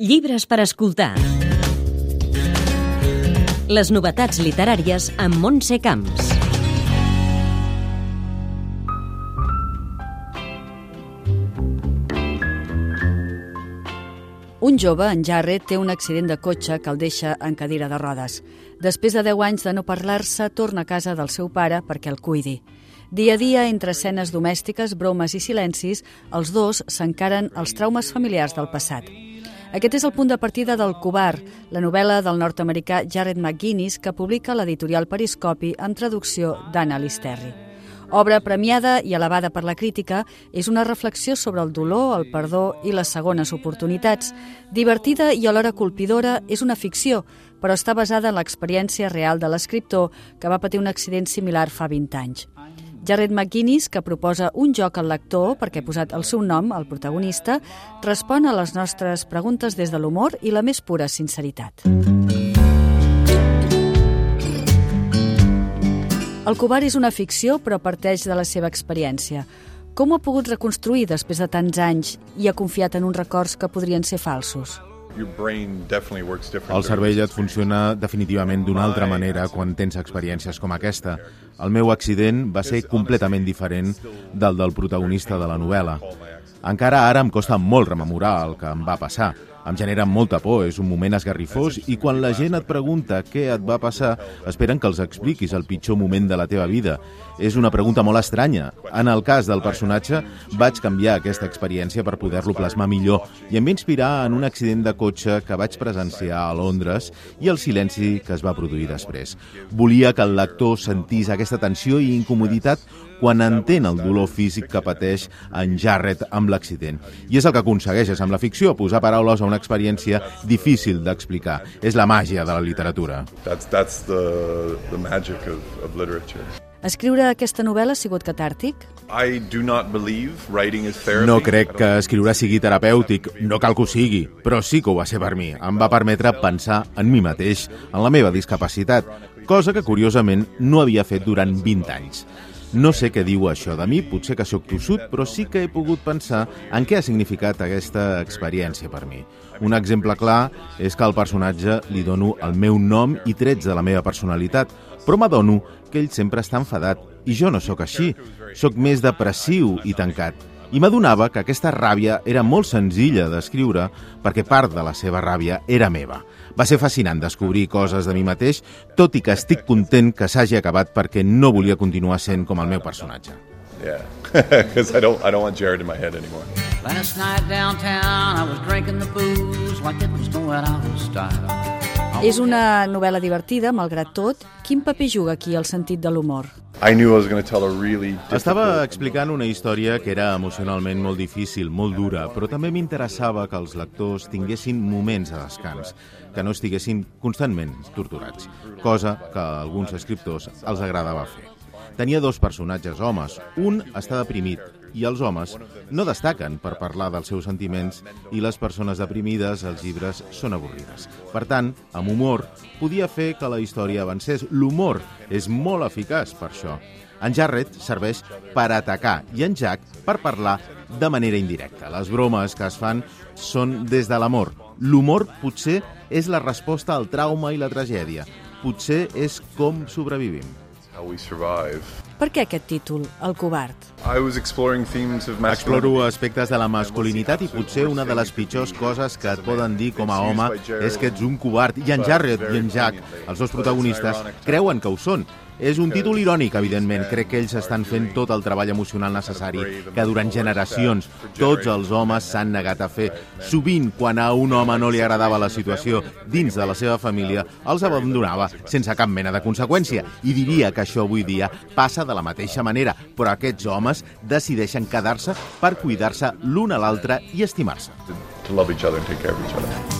Llibres per escoltar. Les novetats literàries amb Montse Camps. Un jove, en Jarrett, té un accident de cotxe que el deixa en cadira de rodes. Després de 10 anys de no parlar-se, torna a casa del seu pare perquè el cuidi. Dia a dia, entre escenes domèstiques, bromes i silencis, els dos s'encaren els traumes familiars del passat. Aquest és el punt de partida del Covard, la novel·la del nord-americà Jared McGuinness que publica l'editorial Periscopi amb traducció d'Anna Listerri. Obra premiada i elevada per la crítica, és una reflexió sobre el dolor, el perdó i les segones oportunitats. Divertida i alhora colpidora, és una ficció, però està basada en l'experiència real de l'escriptor que va patir un accident similar fa 20 anys. Jared McGuinness, que proposa un joc al lector perquè ha posat el seu nom, al protagonista, respon a les nostres preguntes des de l'humor i la més pura sinceritat. El covard és una ficció, però parteix de la seva experiència. Com ho ha pogut reconstruir després de tants anys i ha confiat en uns records que podrien ser falsos? El cervell et funciona definitivament d'una altra manera quan tens experiències com aquesta. El meu accident va ser completament diferent del del protagonista de la novel·la. Encara ara em costa molt rememorar el que em va passar. Em genera molta por, és un moment esgarrifós i quan la gent et pregunta què et va passar, esperen que els expliquis el pitjor moment de la teva vida. És una pregunta molt estranya. En el cas del personatge, vaig canviar aquesta experiència per poder-lo plasmar millor i em va inspirar en un accident de cotxe que vaig presenciar a Londres i el silenci que es va produir després. Volia que el lector sentís aquesta tensió i incomoditat quan entén el dolor físic que pateix en Jarrett amb l'accident. I és el que aconsegueixes amb la ficció, posar paraules a una experiència difícil d'explicar. És la màgia de la literatura. That's, that's the, the magic of, of literature. Escriure aquesta novel·la ha sigut catàrtic? I do not believe writing is therapy. No crec que escriure sigui terapèutic, no cal que ho sigui, però sí que ho va ser per mi. Em va permetre pensar en mi mateix, en la meva discapacitat, cosa que curiosament no havia fet durant 20 anys. No sé què diu això de mi, potser que sóc tossut, però sí que he pogut pensar en què ha significat aquesta experiència per mi. Un exemple clar és que al personatge li dono el meu nom i trets de la meva personalitat, però m'adono que ell sempre està enfadat i jo no sóc així. Sóc més depressiu i tancat. I m'adonava que aquesta ràbia era molt senzilla d'escriure perquè part de la seva ràbia era meva. Va ser fascinant descobrir coses de mi mateix, tot i que estic content que s'hagi acabat perquè no volia continuar sent com el meu personatge. Yeah, because I don't, I don't want Jared in my head anymore. Last night downtown, I was drinking the booze like it was going out of style. És una novel·la divertida, malgrat tot. Quin paper juga aquí el sentit de l'humor? Estava explicant una història que era emocionalment molt difícil, molt dura, però també m'interessava que els lectors tinguessin moments de descans, que no estiguessin constantment torturats, cosa que a alguns escriptors els agradava fer. Tenia dos personatges homes. Un està deprimit i els homes no destaquen per parlar dels seus sentiments i les persones deprimides als llibres són avorrides. Per tant, amb humor, podia fer que la història avancés. L'humor és molt eficaç per això. En Jarrett serveix per atacar i en Jack per parlar de manera indirecta. Les bromes que es fan són des de l'amor. L'humor potser és la resposta al trauma i la tragèdia. Potser és com sobrevivim. how we survive. Per què aquest títol, El covard? I was exploring themes of masculinity. Exploro aspectes de la masculinitat i potser una de les pitjors coses que et poden dir com a home és que ets un covard. I en Jarrett i en Jack, els dos protagonistes, creuen que ho són. És un títol irònic, evidentment. Crec que ells estan fent tot el treball emocional necessari que durant generacions tots els homes s'han negat a fer. Sovint, quan a un home no li agradava la situació dins de la seva família, els abandonava sense cap mena de conseqüència. I diria que això avui dia passa de la mateixa manera, però aquests homes decideixen quedar-se per cuidar-se l'un a l'altre i estimar-se. to love each other and take care of each other.